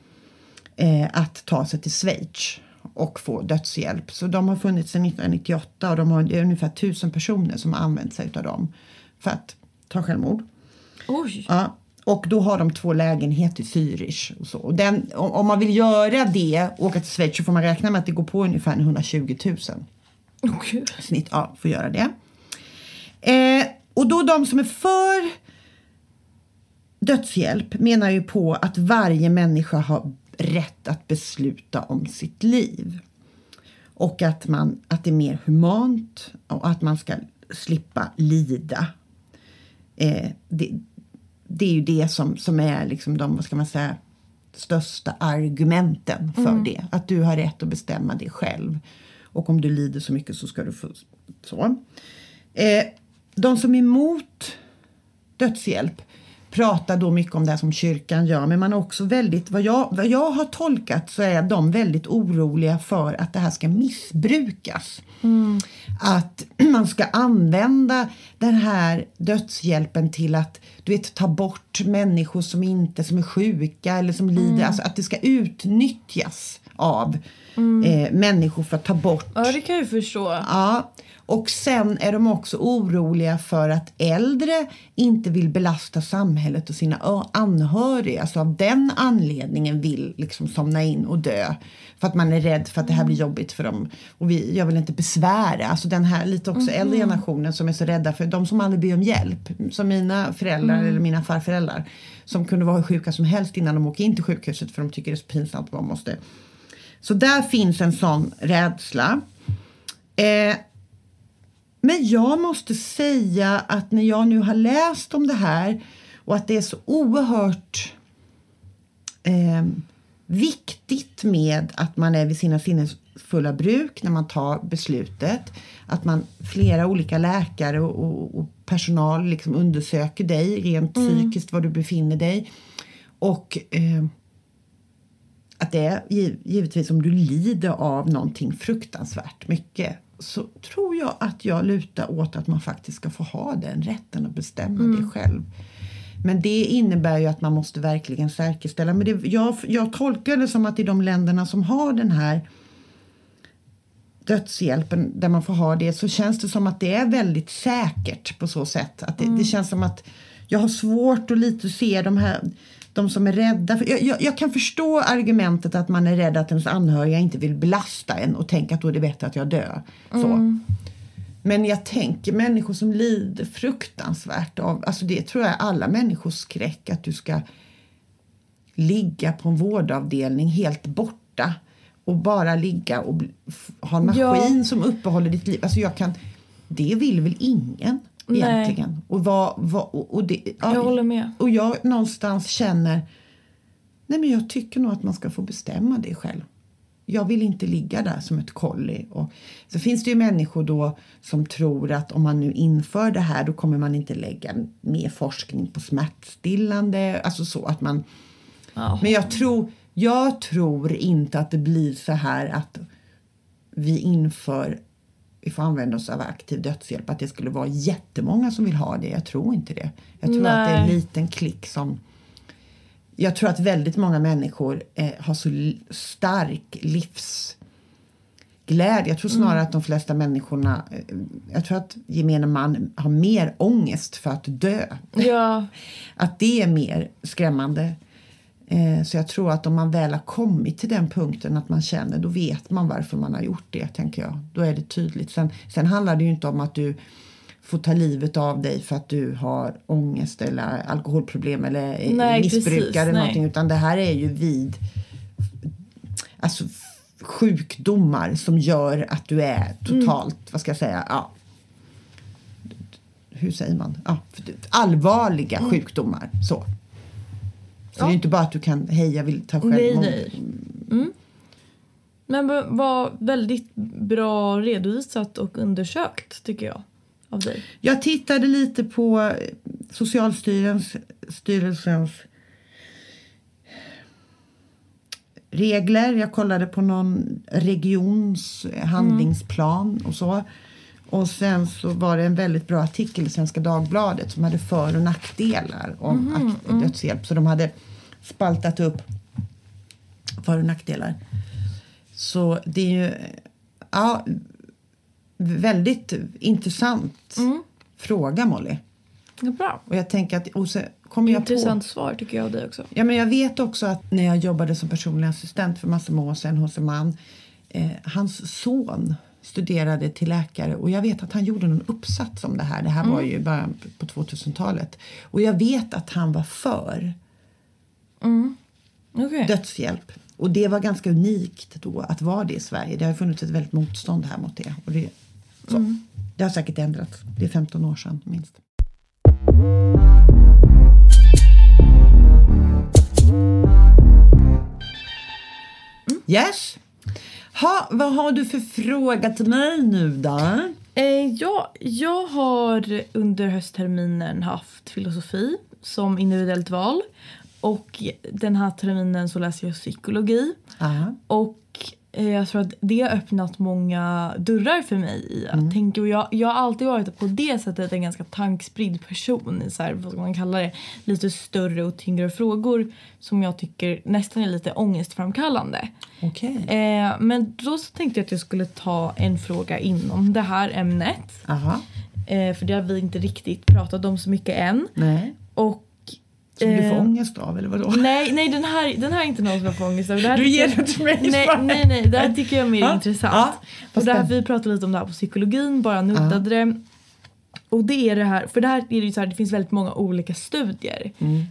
Speaker 1: eh, att ta sig till Schweiz och få dödshjälp. Så de har funnits sedan 1998 och de har det är ungefär tusen personer som har använt sig av dem för att ta självmord.
Speaker 2: Oj.
Speaker 1: Ja, och då har de två lägenheter i Zürich. Och så. Och den, om, man vill göra det och åka till Schweiz så får man räkna med att det går på ungefär 120 000
Speaker 2: Åh, gud.
Speaker 1: snitt ja, får göra det. Eh, och då de som är för dödshjälp menar ju på att varje människa har rätt att besluta om sitt liv. Och att, man, att det är mer humant och att man ska slippa lida. Eh, det, det är ju det som, som är liksom de, vad ska man säga, största argumenten för det. Att du har rätt att bestämma det själv. Och om du lider så mycket så ska du få så. Eh, de som är emot dödshjälp pratar då mycket om det som kyrkan gör men man är också väldigt, vad jag, vad jag har tolkat så är de väldigt oroliga för att det här ska missbrukas. Att man ska använda den här dödshjälpen till att du vet, ta bort människor som inte som är sjuka eller som lider, alltså att det ska utnyttjas av eh, människor för att ta bort
Speaker 2: Ja, det kan jag ju förstå.
Speaker 1: Ja, och sen är de också oroliga för att äldre inte vill belasta samhället och sina anhöriga. Så av den anledningen vill liksom somna in och dö. För att man är rädd för att det här blir jobbigt för dem. Och vi, jag vill inte besvära. Alltså den här lite också äldre generationen som är så rädda för de som aldrig ber om hjälp. Som mina föräldrar eller mina farföräldrar. Som kunde vara hur sjuka som helst innan de åker in till sjukhuset för de tycker det är så pinsamt de måste. Så där finns en sån rädsla. Eh, men jag måste säga att när jag nu har läst om det här och att det är så oerhört eh, viktigt med att man är vid sina sinnesfulla bruk när man tar beslutet. Att man flera olika läkare och, och, och personal liksom undersöker dig rent psykiskt var du befinner dig. Och eh, att det är giv- givetvis om du lider av någonting fruktansvärt mycket så tror jag att jag lutar åt att man faktiskt ska få ha den rätten att bestämma det själv. Men det innebär ju att man måste verkligen säkerställa. Men det, jag, jag tolkar det som att i de länderna som har den här dödshjälpen där man får ha det så känns det som att det är väldigt säkert på så sätt. Att det, det känns som att jag har svårt att lite se de här de som är rädda. För jag, jag, jag kan förstå argumentet att man är rädd att ens anhöriga inte vill belasta en och tänka att då är det bättre att jag dör. Så. Men jag tänker människor som lider fruktansvärt av, alltså det tror jag är alla människors skräck att du ska ligga på en vårdavdelning helt borta och bara ligga och ha en
Speaker 2: Ja.
Speaker 1: maskin som uppehåller ditt liv. Alltså jag kan, det vill väl ingen
Speaker 2: Nej.
Speaker 1: egentligen. Och, vad, vad, och, det, ja,
Speaker 2: Jag håller med.
Speaker 1: och jag någonstans känner, nej men jag tycker nog att man ska få bestämma det själv. Jag vill inte ligga där som ett kolli. Och så finns det ju människor då som tror att om man nu inför det här då kommer man inte lägga mer forskning på smärtstillande. Alltså så att man...
Speaker 2: Ja.
Speaker 1: Men jag tror, jag tror inte att det blir så här att vi inför, vi får använda oss av aktiv dödshjälp, att det skulle vara jättemånga som vill ha det. Jag tror inte det. Jag tror att det är en
Speaker 2: Nej.
Speaker 1: liten klick som jag tror att väldigt många människor eh, har så stark livsglädje. Jag tror snarare att de flesta människorna, eh, jag tror att gemene man har mer ångest för att dö.
Speaker 2: Ja,
Speaker 1: Att det är mer skrämmande. Eh, så jag tror att om man väl har kommit till den punkten att man känner, då vet man varför man har gjort det, tänker jag. Då är det tydligt. Sen, sen handlar det ju inte om att du får ta livet av dig för att du har ångest eller alkoholproblem eller är
Speaker 2: Nej,
Speaker 1: missbrukare
Speaker 2: precis,
Speaker 1: eller
Speaker 2: nej.
Speaker 1: någonting. Utan det här är ju vid alltså, sjukdomar som gör att du är totalt, vad ska jag säga, ja, hur säger man? Ja, allvarliga sjukdomar. Så. Så det är inte bara att du kan, hej jag vill ta
Speaker 2: nej,
Speaker 1: självmord.
Speaker 2: nej. Mm. Men var väldigt bra redovisat och undersökt tycker jag. Av dig.
Speaker 1: Jag tittade lite på eh, Socialstyrelsens styrelsens regler. Jag kollade på någon regions handlingsplan och så. Och sen så var det en väldigt bra artikel i Svenska Dagbladet som hade för och nackdelar om ak- dödshjälp. Så de hade spaltat upp för och nackdelar. Så det är ju ja, väldigt intressant fråga Molly.
Speaker 2: Ja, bra.
Speaker 1: Och jag tänker att och kommer jag
Speaker 2: Intressant
Speaker 1: på
Speaker 2: svar tycker jag av dig också.
Speaker 1: Ja, men jag vet också att när jag jobbade som personlig assistent för massor med år sedan hos en man. Eh, hans son studerade till läkare och jag vet att han gjorde någon uppsats om det här. Det här var ju bara på 2000-talet. Och jag vet att han var för
Speaker 2: Okej.
Speaker 1: dödshjälp. Och det var ganska unikt då att vara det i Sverige. Det har funnits ett väldigt motstånd här mot det. Och det, så. det har säkert ändrats. Det är 15 år sedan minst. Yes. Ha, vad har du för fråga till mig nu då?
Speaker 2: Eh, ja, jag har under höstterminen haft filosofi som individuellt val. Och den här terminen så läser jag psykologi.
Speaker 1: Aha.
Speaker 2: Och jag tror att det har öppnat många dörrar för mig i att tänka. Och jag, jag har alltid varit på det sättet en ganska tankspridd person i så här, vad man kalla det, lite större och tyngre frågor som jag tycker nästan är lite ångestframkallande.
Speaker 1: Okej.
Speaker 2: Eh, men då så tänkte jag att jag skulle ta en fråga inom det här ämnet. Eh, för det har vi inte riktigt pratat om så mycket än.
Speaker 1: Nej.
Speaker 2: Och
Speaker 1: Som du får
Speaker 2: Eh,
Speaker 1: ångest av eller vadå?
Speaker 2: Nej, nej den, här, den här är inte någon som jag får ångest här
Speaker 1: Du ger det till mig
Speaker 2: Nej, nej, nej. Det här tycker jag är mer
Speaker 1: Ja,
Speaker 2: intressant.
Speaker 1: ja,
Speaker 2: och det här,
Speaker 1: den-
Speaker 2: vi pratade lite om det här på psykologin, bara nuddade det. Och det är det här, för det här är det ju så här, det finns väldigt många olika studier.
Speaker 1: Mm.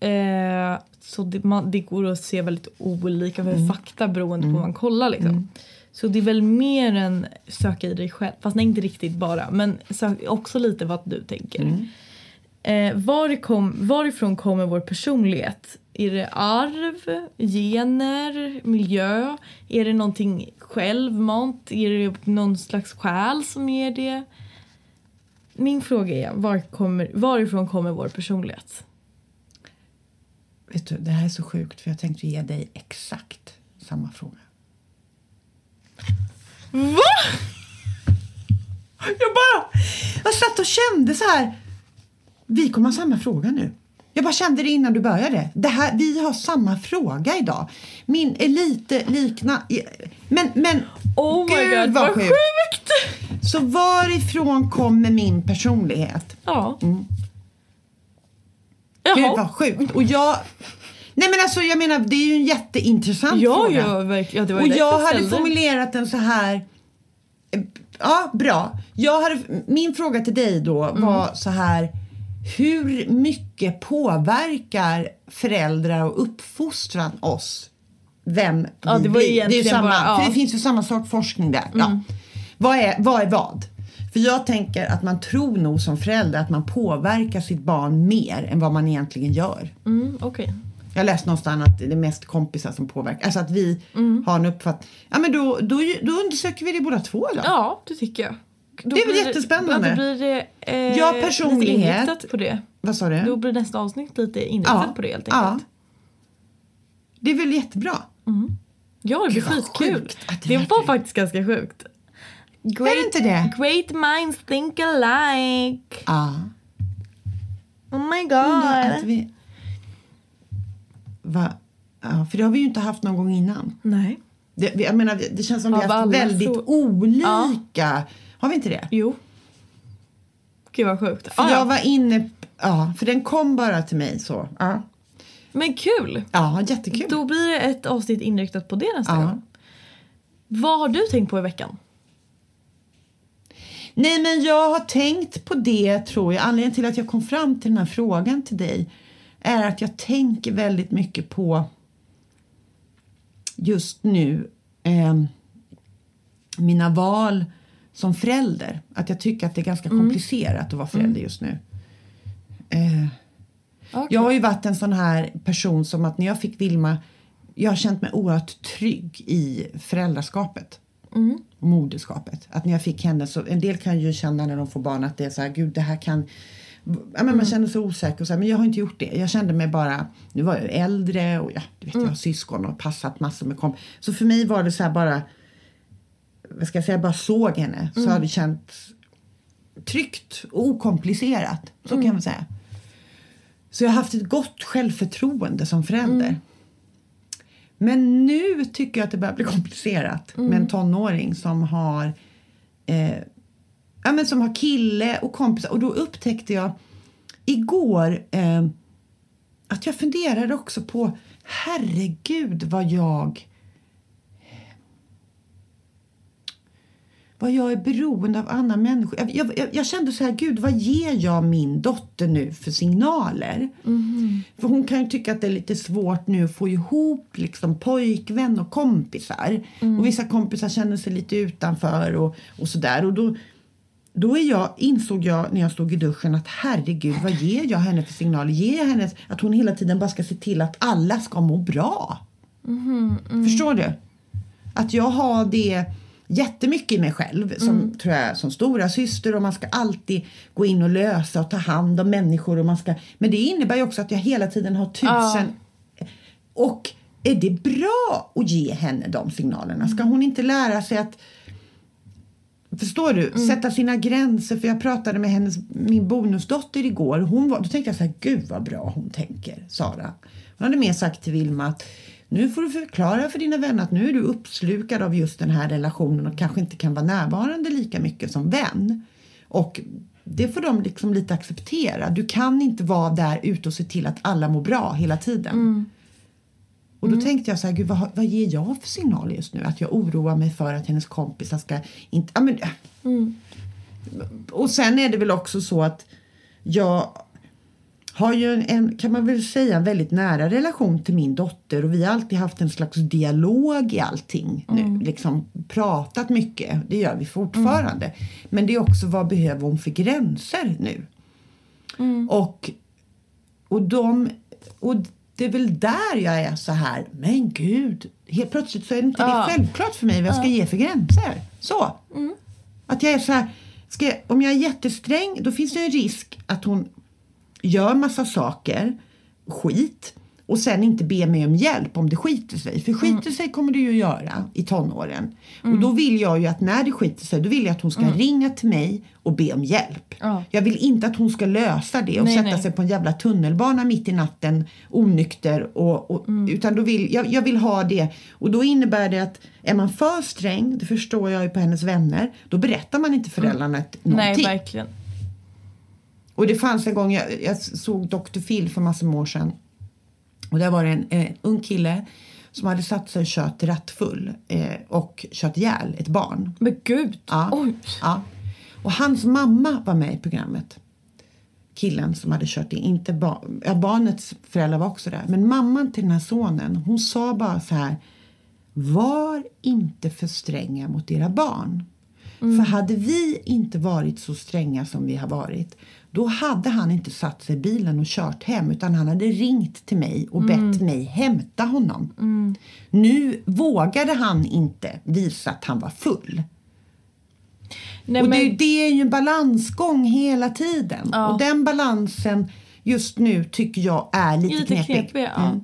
Speaker 2: Eh, så det, man, det går att se väldigt olika för
Speaker 1: Mm.
Speaker 2: fakta beroende på vad man kollar liksom. Så det är väl mer än söka i dig själv, fast nej inte riktigt bara. Men sök, också lite vad du tänker. Eh, var kom, varifrån kommer vår personlighet? Är det arv, gener, miljö? Är det någonting självmant? Är det någon slags själ som ger det? Min fråga är, var kommer, varifrån kommer vår personlighet?
Speaker 1: Vet du, det här är så sjukt för jag tänkte ge dig exakt samma fråga.
Speaker 2: Va?
Speaker 1: Jag bara... Jag satt och kände så här... Vi kommer ha samma fråga nu. Jag bara kände det innan du började. Det här, vi har samma fråga idag. Min är lite likna... Men, men
Speaker 2: Oh my
Speaker 1: gud
Speaker 2: god,
Speaker 1: vad
Speaker 2: vad
Speaker 1: sjukt.
Speaker 2: sjukt!
Speaker 1: Så varifrån kommer min personlighet?
Speaker 2: Ja.
Speaker 1: Mm. Gud vad sjukt. Och jag... Nej men alltså jag menar det är ju en jätteintressant
Speaker 2: Ja,
Speaker 1: fråga.
Speaker 2: ja, verkligen. Ja, det var
Speaker 1: Och jag hade
Speaker 2: ställde.
Speaker 1: formulerat den så här. Ja, bra. Jag hade, min fråga till dig då
Speaker 2: Mm.
Speaker 1: var så här. Hur mycket påverkar föräldrar och uppfostran oss? Vem
Speaker 2: Ja,
Speaker 1: vi
Speaker 2: det var
Speaker 1: blir? det är samma,
Speaker 2: bara- ja. Mm.
Speaker 1: Det finns ju samma sak forskning där. Ja. Vad, är, vad är vad? För jag tänker att man tror nog som förälder att man påverkar sitt barn mer än vad man egentligen gör.
Speaker 2: Mm, Okej.
Speaker 1: Jag läste någonstans att det är mest kompisar som påverkar. Alltså att vi
Speaker 2: Mm.
Speaker 1: har en uppfattning. Ja men då, då, då undersöker vi det båda två då.
Speaker 2: Ja, det tycker jag. Då
Speaker 1: Det är väl
Speaker 2: blir
Speaker 1: jättespännande.
Speaker 2: Ja, då blir det eh,
Speaker 1: Ja, personlighet.
Speaker 2: inriktat på det.
Speaker 1: Vad sa du?
Speaker 2: Då blir nästa avsnitt lite inriktat på det helt
Speaker 1: ja.
Speaker 2: enkelt.
Speaker 1: Det är väl jättebra.
Speaker 2: Ja, det blir skitkul.
Speaker 1: att det
Speaker 2: Det var faktiskt ganska sjukt. Great,
Speaker 1: Är det inte det?
Speaker 2: Great minds think alike.
Speaker 1: Ja.
Speaker 2: Oh my
Speaker 1: Att
Speaker 2: god.
Speaker 1: vi... Va? Ja, för det har vi ju inte haft någon gång innan.
Speaker 2: Nej.
Speaker 1: Det, vi- jag menar, det känns som vi
Speaker 2: Av
Speaker 1: har haft väldigt
Speaker 2: frå-
Speaker 1: olika. Har vi inte det?
Speaker 2: Jo. Gud vad sjukt.
Speaker 1: För
Speaker 2: Ah,
Speaker 1: jag
Speaker 2: ja.
Speaker 1: var inne... Ja, för den kom bara till mig så. Ja,
Speaker 2: Men kul.
Speaker 1: ja jättekul.
Speaker 2: Då blir det ett avsnitt inriktat på det nästa
Speaker 1: Ja.
Speaker 2: gång. Vad har du tänkt på i veckan?
Speaker 1: Nej, men jag har tänkt på det, tror jag. Anledningen till att jag kom fram till den här frågan till dig är att jag tänker väldigt mycket på just nu eh, mina val som förälder. Att jag tycker att det är ganska komplicerat att vara förälder just nu. Eh, jag har ju varit en sån här person som att när jag fick Vilma, jag har känt mig oerhört trygg i föräldraskapet. Och moderskapet. Att när jag fick henne så, en del kan ju känna när de får barn att det är så här, gud det här kan Ja, men Man känner sig osäker och så här, men jag har inte gjort det. Jag kände mig bara, nu var jag äldre och ja, du vet, jag har syskon och passat massor med komp. Så för mig var det så här bara, vad ska jag säga, bara såg henne så har det känts tryggt och okomplicerat. Så kan man säga. Så jag har haft ett gott självförtroende som förälder. Men nu tycker jag att det börjar bli komplicerat med en tonåring som har eh, ja, men som har kille och kompisar. Och då upptäckte jag igår eh, att jag funderade också på herregud vad jag vad jag är beroende av andra människor. Jag, jag, jag, kände så här, gud vad ger jag min dotter nu för signaler? För hon kan ju tycka att det är lite svårt nu att få ihop liksom pojkvän och kompisar. Och vissa kompisar känner sig lite utanför och, och sådär. Och då, då är jag, insåg jag när jag stod i duschen att herregud, vad ger jag henne för signaler? Ger jag henne att hon hela tiden bara ska se till att alla ska må bra? Förstår du? Att jag har det jättemycket i mig själv som, tror jag, som stora syster och man ska alltid gå in och lösa och ta hand om människor. Och man ska, men det innebär ju också att jag hela tiden har tusen... Och är det bra att ge henne de signalerna? Ska hon inte lära sig att Förstår du? Sätta sina gränser. För jag pratade med hennes, min bonusdotter igår. Hon var, då tänkte jag så här, gud vad bra hon tänker, Sara. Hon hade mer sagt till Vilma att nu får du förklara för dina vänner att nu är du uppslukad av just den här relationen och kanske inte kan vara närvarande lika mycket som vän. Och det får de liksom lite acceptera. Du kan inte vara där ute och se till att alla mår bra hela tiden. Och då tänkte jag så här, gud vad, vad ger jag för signal just nu? Att jag oroar mig för att hennes kompisar ska inte... Ja, men, Och sen är det väl också så att jag har ju en, kan man väl säga, en väldigt nära relation till min dotter och vi har alltid haft en slags dialog i allting nu. Liksom pratat mycket, det gör vi fortfarande. Men det är också vad behöver hon för gränser nu? Och, och de... Och det är väl där jag är så här, men gud, helt plötsligt så är det inte
Speaker 2: Ja.
Speaker 1: det självklart för mig vad jag ska ge för gränser. Så. Att jag är så här, ska jag, om jag är jättesträng då finns det en risk att hon gör massa saker, skit, och sen inte be mig om hjälp om det skiter sig. För skiter sig kommer det ju göra i tonåren. Och då vill jag ju att när det skiter sig, då vill jag att hon ska ringa till mig och be om hjälp.
Speaker 2: Ja.
Speaker 1: Jag vill inte att hon ska lösa det och
Speaker 2: Nej,
Speaker 1: sätta
Speaker 2: nej.
Speaker 1: sig på en jävla tunnelbana mitt i natten onykter. Och, och,
Speaker 2: Mm.
Speaker 1: Utan då vill, jag, jag vill ha det. Och då innebär det att är man för sträng, det förstår jag ju på hennes vänner, då berättar man inte föräldrarna
Speaker 2: Nej,
Speaker 1: någonting.
Speaker 2: verkligen.
Speaker 1: Och det fanns en gång, jag, jag såg Dr. Phil för massor med år sedan. Och där var det en eh, ung kille som hade satt sig och kört rattfull eh, och kört ihjäl ett barn.
Speaker 2: Men gud.
Speaker 1: Ja.
Speaker 2: Oj.
Speaker 1: Ja. Och hans mamma var med i programmet. Killen som hade kört in. Inte ba- ja, barnets föräldrar var också där. Men mamman till den här sonen, hon sa bara så här. Var inte för stränga mot era barn. För hade vi inte varit så stränga som vi har varit då hade han inte satt sig i bilen och kört hem utan han hade ringt till mig och bett mig hämta honom. Nu vågade han inte visa att han var full.
Speaker 2: Nej,
Speaker 1: och
Speaker 2: men,
Speaker 1: det, det är ju en balansgång hela tiden.
Speaker 2: Ja.
Speaker 1: Och den balansen just nu tycker jag är lite,
Speaker 2: Lite
Speaker 1: knepig.
Speaker 2: knepig, ja.
Speaker 1: Mm.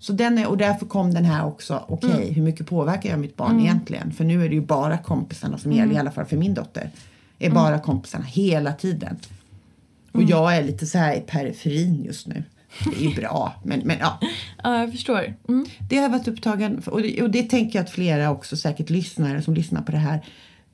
Speaker 1: Så den är, och därför kom den här också. Okej,
Speaker 2: Mm.
Speaker 1: hur mycket påverkar jag mitt barn egentligen? För nu är det ju bara kompisarna som
Speaker 2: Mm.
Speaker 1: gäller, i alla fall för min dotter. är bara kompisarna hela tiden. Och
Speaker 2: Mm.
Speaker 1: jag är lite så här i periferin just nu. Det är ju bra, men, men ja.
Speaker 2: ja, jag förstår. Mm.
Speaker 1: Det har varit upptagen och det, och det tänker jag att flera också säkert lyssnare som lyssnar på det här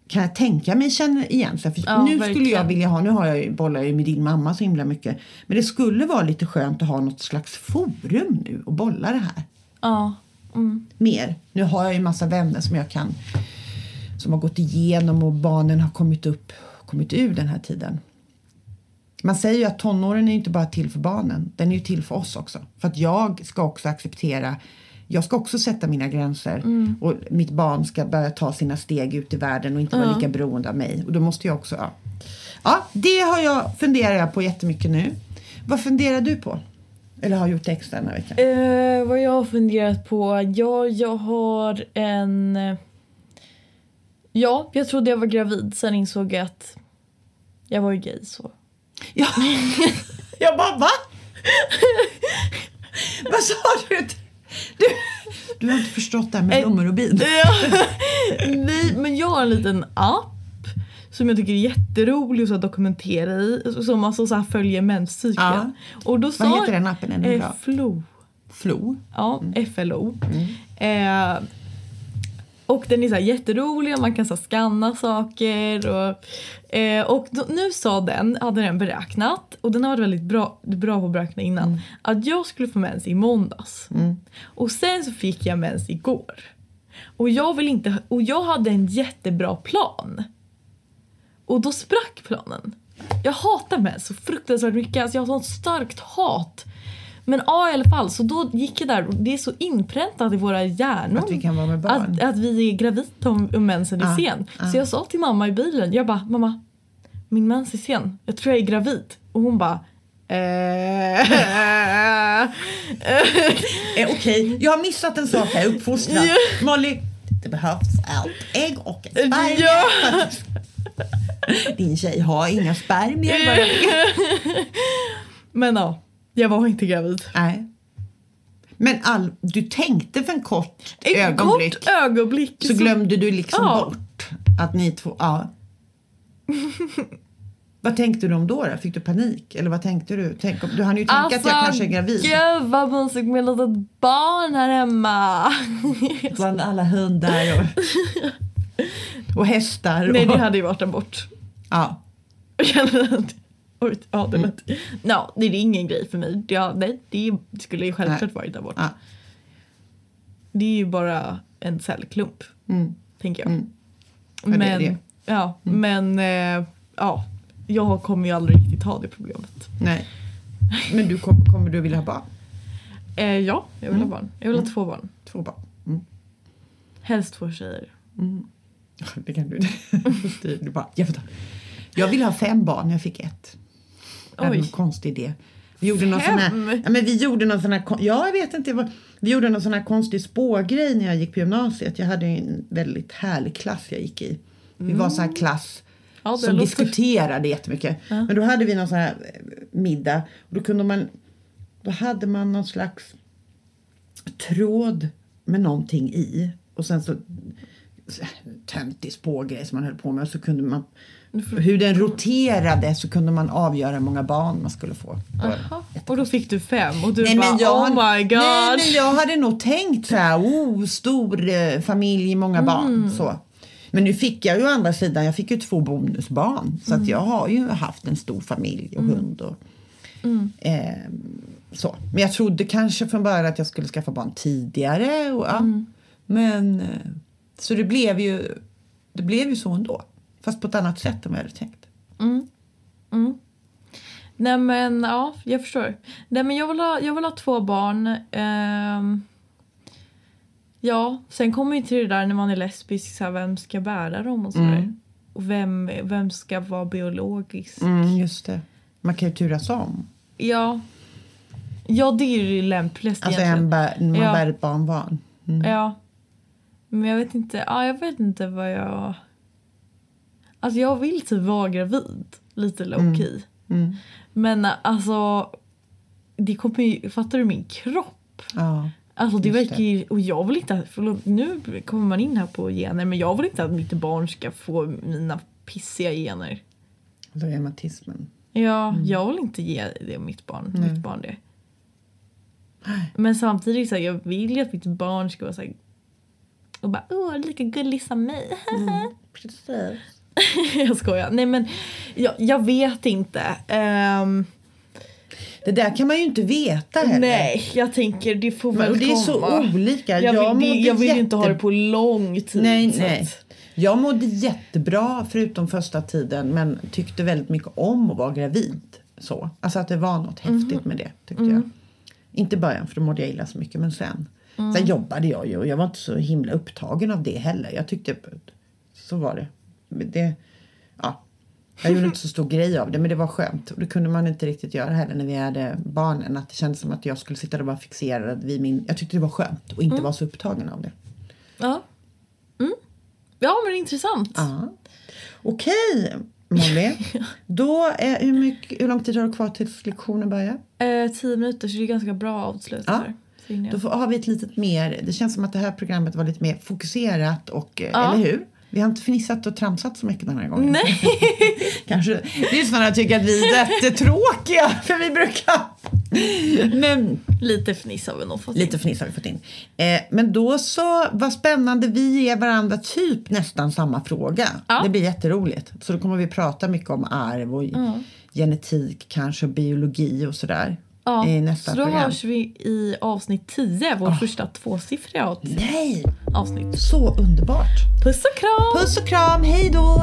Speaker 1: kan jag tänka mig känner igen sig. För
Speaker 2: Ja,
Speaker 1: nu skulle jag
Speaker 2: verkligen.
Speaker 1: vilja ha, nu har jag bollar jag ju med din mamma så himla mycket. Men det skulle vara lite skönt att ha något slags forum nu och bolla det här
Speaker 2: Ja. Mm.
Speaker 1: mer. Nu har jag ju massa vänner som jag kan som har gått igenom och barnen har kommit upp kommit ur den här tiden. Man säger ju att tonåren är inte bara till för barnen, den är ju till för oss också. För att jag ska också acceptera, jag ska också sätta mina gränser och mitt barn ska börja ta sina steg ut i världen och inte vara lika beroende av mig. Och då måste jag också, ja. Ja, det har jag, funderar jag på jättemycket nu. Vad funderar du på? Eller har gjort extra den här veckan?
Speaker 2: Eh, vad jag har funderat på? Ja, jag har en... Ja, jag trodde jag var gravid. Sen insåg jag att jag var ju gay så.
Speaker 1: Ja. jag bara, va? Vad sa du? du? Du har inte förstått det här med
Speaker 2: Eh,
Speaker 1: blommor och bin?
Speaker 2: Nej, men jag har en liten app som jag tycker är jätterolig att dokumentera i. Som alltså så här följer menscykeln.
Speaker 1: Ja.
Speaker 2: Och då sa,
Speaker 1: Vad heter den appen? Är den
Speaker 2: Eh,
Speaker 1: bra?
Speaker 2: Flo.
Speaker 1: Flo?
Speaker 2: Ja, FLO. Eh, och den är så jätterolig och man kan så scanna saker. Och, eh, och då, nu sa den, hade den beräknat, och den har varit väldigt bra, bra på att beräkna innan, att jag skulle få mens i måndags. Och sen så fick jag mens igår. Och jag, vill inte, och jag hade en jättebra plan. Och då sprack planen. Jag hatar mens så fruktansvärt mycket. Alltså jag har sånt starkt hat. Men ja i alla fall, så då gick jag där och det är så inpräntat i våra hjärnor.
Speaker 1: Att vi kan vara med barn.
Speaker 2: Att, att vi är gravida om, om mensen är
Speaker 1: Ja,
Speaker 2: sen.
Speaker 1: ja.
Speaker 2: Så jag sa till mamma i bilen, jag bara mamma, min mens är sen. Jag tror jag är gravid. Och hon bara eh,
Speaker 1: Eh, Okej, jag har missat en sak här, uppfostran. Molly, det behövs ett ägg och en spermie.
Speaker 2: Ja.
Speaker 1: Din tjej har inga spermier.
Speaker 2: Men ja, jag var inte gravid.
Speaker 1: Nej. Men all, du tänkte för en kort
Speaker 2: Ett
Speaker 1: ögonblick
Speaker 2: kort ögonblick.
Speaker 1: så glömde du liksom
Speaker 2: Ja.
Speaker 1: bort att ni två... Ja. vad tänkte du om då, då? Fick du panik? Eller vad tänkte du? Tänk om, du hann ju tänka att jag kanske är gravid.
Speaker 2: Alltså, Gud vad mysigt med ett litet barn här hemma.
Speaker 1: Bland alla hundar och, och hästar. Och,
Speaker 2: Nej det hade ju varit abort.
Speaker 1: ja.
Speaker 2: Det lät... No, det är ingen grej för mig. Ja, nej, det skulle ju självklart
Speaker 1: Nej.
Speaker 2: varit abort.
Speaker 1: Ja.
Speaker 2: Det är ju bara en cellklump,
Speaker 1: Mm.
Speaker 2: tänker jag.
Speaker 1: Mm. Ja, det
Speaker 2: Men,
Speaker 1: det. Mm.
Speaker 2: ja, men eh, ja, jag kommer ju aldrig riktigt ha det problemet.
Speaker 1: Nej. Men du kom, kommer du vilja ha barn?
Speaker 2: Eh, ja, jag vill
Speaker 1: Mm.
Speaker 2: ha barn. Jag vill ha två barn.
Speaker 1: Två barn? Mm.
Speaker 2: Helst två tjejer.
Speaker 1: Det kan du. du bara, jag, jag vill ha fem barn, jag fick ett.
Speaker 2: Oj.
Speaker 1: en konstig idé. Vi gjorde någon sån
Speaker 2: Fem?
Speaker 1: här, ja, men vi gjorde någon sån här, ja jag vet inte, vad- vi gjorde någon sån här konstig spågrej när jag gick på gymnasiet. Jag hade en väldigt härlig klass jag gick i. Vi var så här klass
Speaker 2: Ja,
Speaker 1: som
Speaker 2: låter-
Speaker 1: diskuterade jättemycket. Men då hade vi någon sån här eh, middag och då kunde man Då hade man någon slags tråd med någonting i och sen så töntig spågrej som man höll på med och så kunde man hur den roterade så kunde man avgöra hur många barn man skulle få.
Speaker 2: Aha. Och då fick du fem och du
Speaker 1: Nej,
Speaker 2: bara
Speaker 1: jag,
Speaker 2: oh my god.
Speaker 1: Nej, men jag hade nog tänkt så här, oh, stor eh, familj, många
Speaker 2: Mm.
Speaker 1: barn. Så. Men nu fick jag ju å andra sidan, jag fick ju två bonusbarn. Så
Speaker 2: Mm.
Speaker 1: att jag har ju haft en stor familj och hund. Och,
Speaker 2: Mm.
Speaker 1: eh, så. Men jag trodde kanske från början att jag skulle skaffa barn tidigare. Och, ja.
Speaker 2: Mm.
Speaker 1: Men, eh, så det blev, ju, det blev ju så ändå. Fast på ett annat sätt än vad jag hade tänkt.
Speaker 2: Nej men ja, jag förstår. Nej men jag vill ha, jag vill ha två barn. Ehm, ja, sen kommer ju till det där när man är lesbisk, så här, vem ska bära dem och sådär. Och vem, vem ska vara biologisk?
Speaker 1: Mm, just det. Man kan ju turas om.
Speaker 2: Ja. Ja, det är ju det lämpligaste
Speaker 1: Alltså
Speaker 2: egentligen.
Speaker 1: en bär, man
Speaker 2: Ja.
Speaker 1: bär ett barnbarn. Mm.
Speaker 2: Ja. Men jag vet inte, ja, jag vet inte vad jag... Alltså jag vill typ vara gravid. Lite low key.
Speaker 1: Mm.
Speaker 2: Men alltså, det kommer ju, fattar du min kropp?
Speaker 1: Ja.
Speaker 2: Alltså det verkar ju, och jag vill inte, förlåt, nu kommer man in här på gener men jag vill inte att mitt barn ska få mina pissiga gener.
Speaker 1: Reumatismen.
Speaker 2: Ja, jag vill inte ge det mitt barn,
Speaker 1: Nej.
Speaker 2: mitt barn det. Men samtidigt så här, jag vill ju att mitt barn ska vara så här, och bara åh lika gullig som mig.
Speaker 1: Precis.
Speaker 2: jag skojar. Nej men jag, jag vet inte. Ehm,
Speaker 1: Det där kan man ju inte veta heller.
Speaker 2: nej, jag tänker det får väl
Speaker 1: och det är så
Speaker 2: komma.
Speaker 1: olika.
Speaker 2: Jag,
Speaker 1: Jag
Speaker 2: vill, jag vill inte ha det på lång tid.
Speaker 1: Nej, nej. Jag mådde jättebra förutom första tiden men tyckte väldigt mycket om att vara gravid. Så. Alltså att det var något
Speaker 2: Mhm.
Speaker 1: häftigt med det tyckte jag. Inte början för då mådde jag illa så mycket men sen.
Speaker 2: Mm.
Speaker 1: Sen jobbade jag ju och jag var inte så himla upptagen av det heller. Jag tyckte, så var det. Det ja. Jag gjorde inte så stor grej av det men det var skönt. Och det kunde man inte riktigt göra heller när vi hade barnen. Att det kändes som att jag skulle sitta där och vara fixerad vid min... Jag tyckte det var skönt och inte
Speaker 2: Mm.
Speaker 1: vara så upptagen av det.
Speaker 2: Ja. Mm. Ja, men intressant.
Speaker 1: Ja. Okej, Molly. Då är, hur, mycket, hur lång tid har du kvar tills lektionen börjar?
Speaker 2: Eh, tio minuter, så det är ganska bra avslut
Speaker 1: Ja.
Speaker 2: här.
Speaker 1: Då får, har vi ett litet mer, det känns som att det här programmet var lite mer fokuserat och, eh,
Speaker 2: Ja.
Speaker 1: eller hur? Vi har inte fnissat och tramsat så mycket den här gången.
Speaker 2: Nej.
Speaker 1: Kanske lyssnarna tycker att vi är jättetråkiga för vi brukar... Men
Speaker 2: Lite fniss har vi nog fått
Speaker 1: lite fniss har vi fått in. Eh, men då så, vad spännande, vi ger varandra typ nästan samma fråga.
Speaker 2: Ja.
Speaker 1: Det blir jätteroligt. Så då kommer vi prata mycket om arv och genetik, kanske och biologi och sådär.
Speaker 2: Ja,
Speaker 1: I nästa
Speaker 2: så då
Speaker 1: program.
Speaker 2: hörs vi i avsnitt 10, vårt första tvåsiffriga
Speaker 1: Nej,
Speaker 2: avsnitt.
Speaker 1: så underbart.
Speaker 2: Puss och kram!
Speaker 1: Puss och kram, hej då!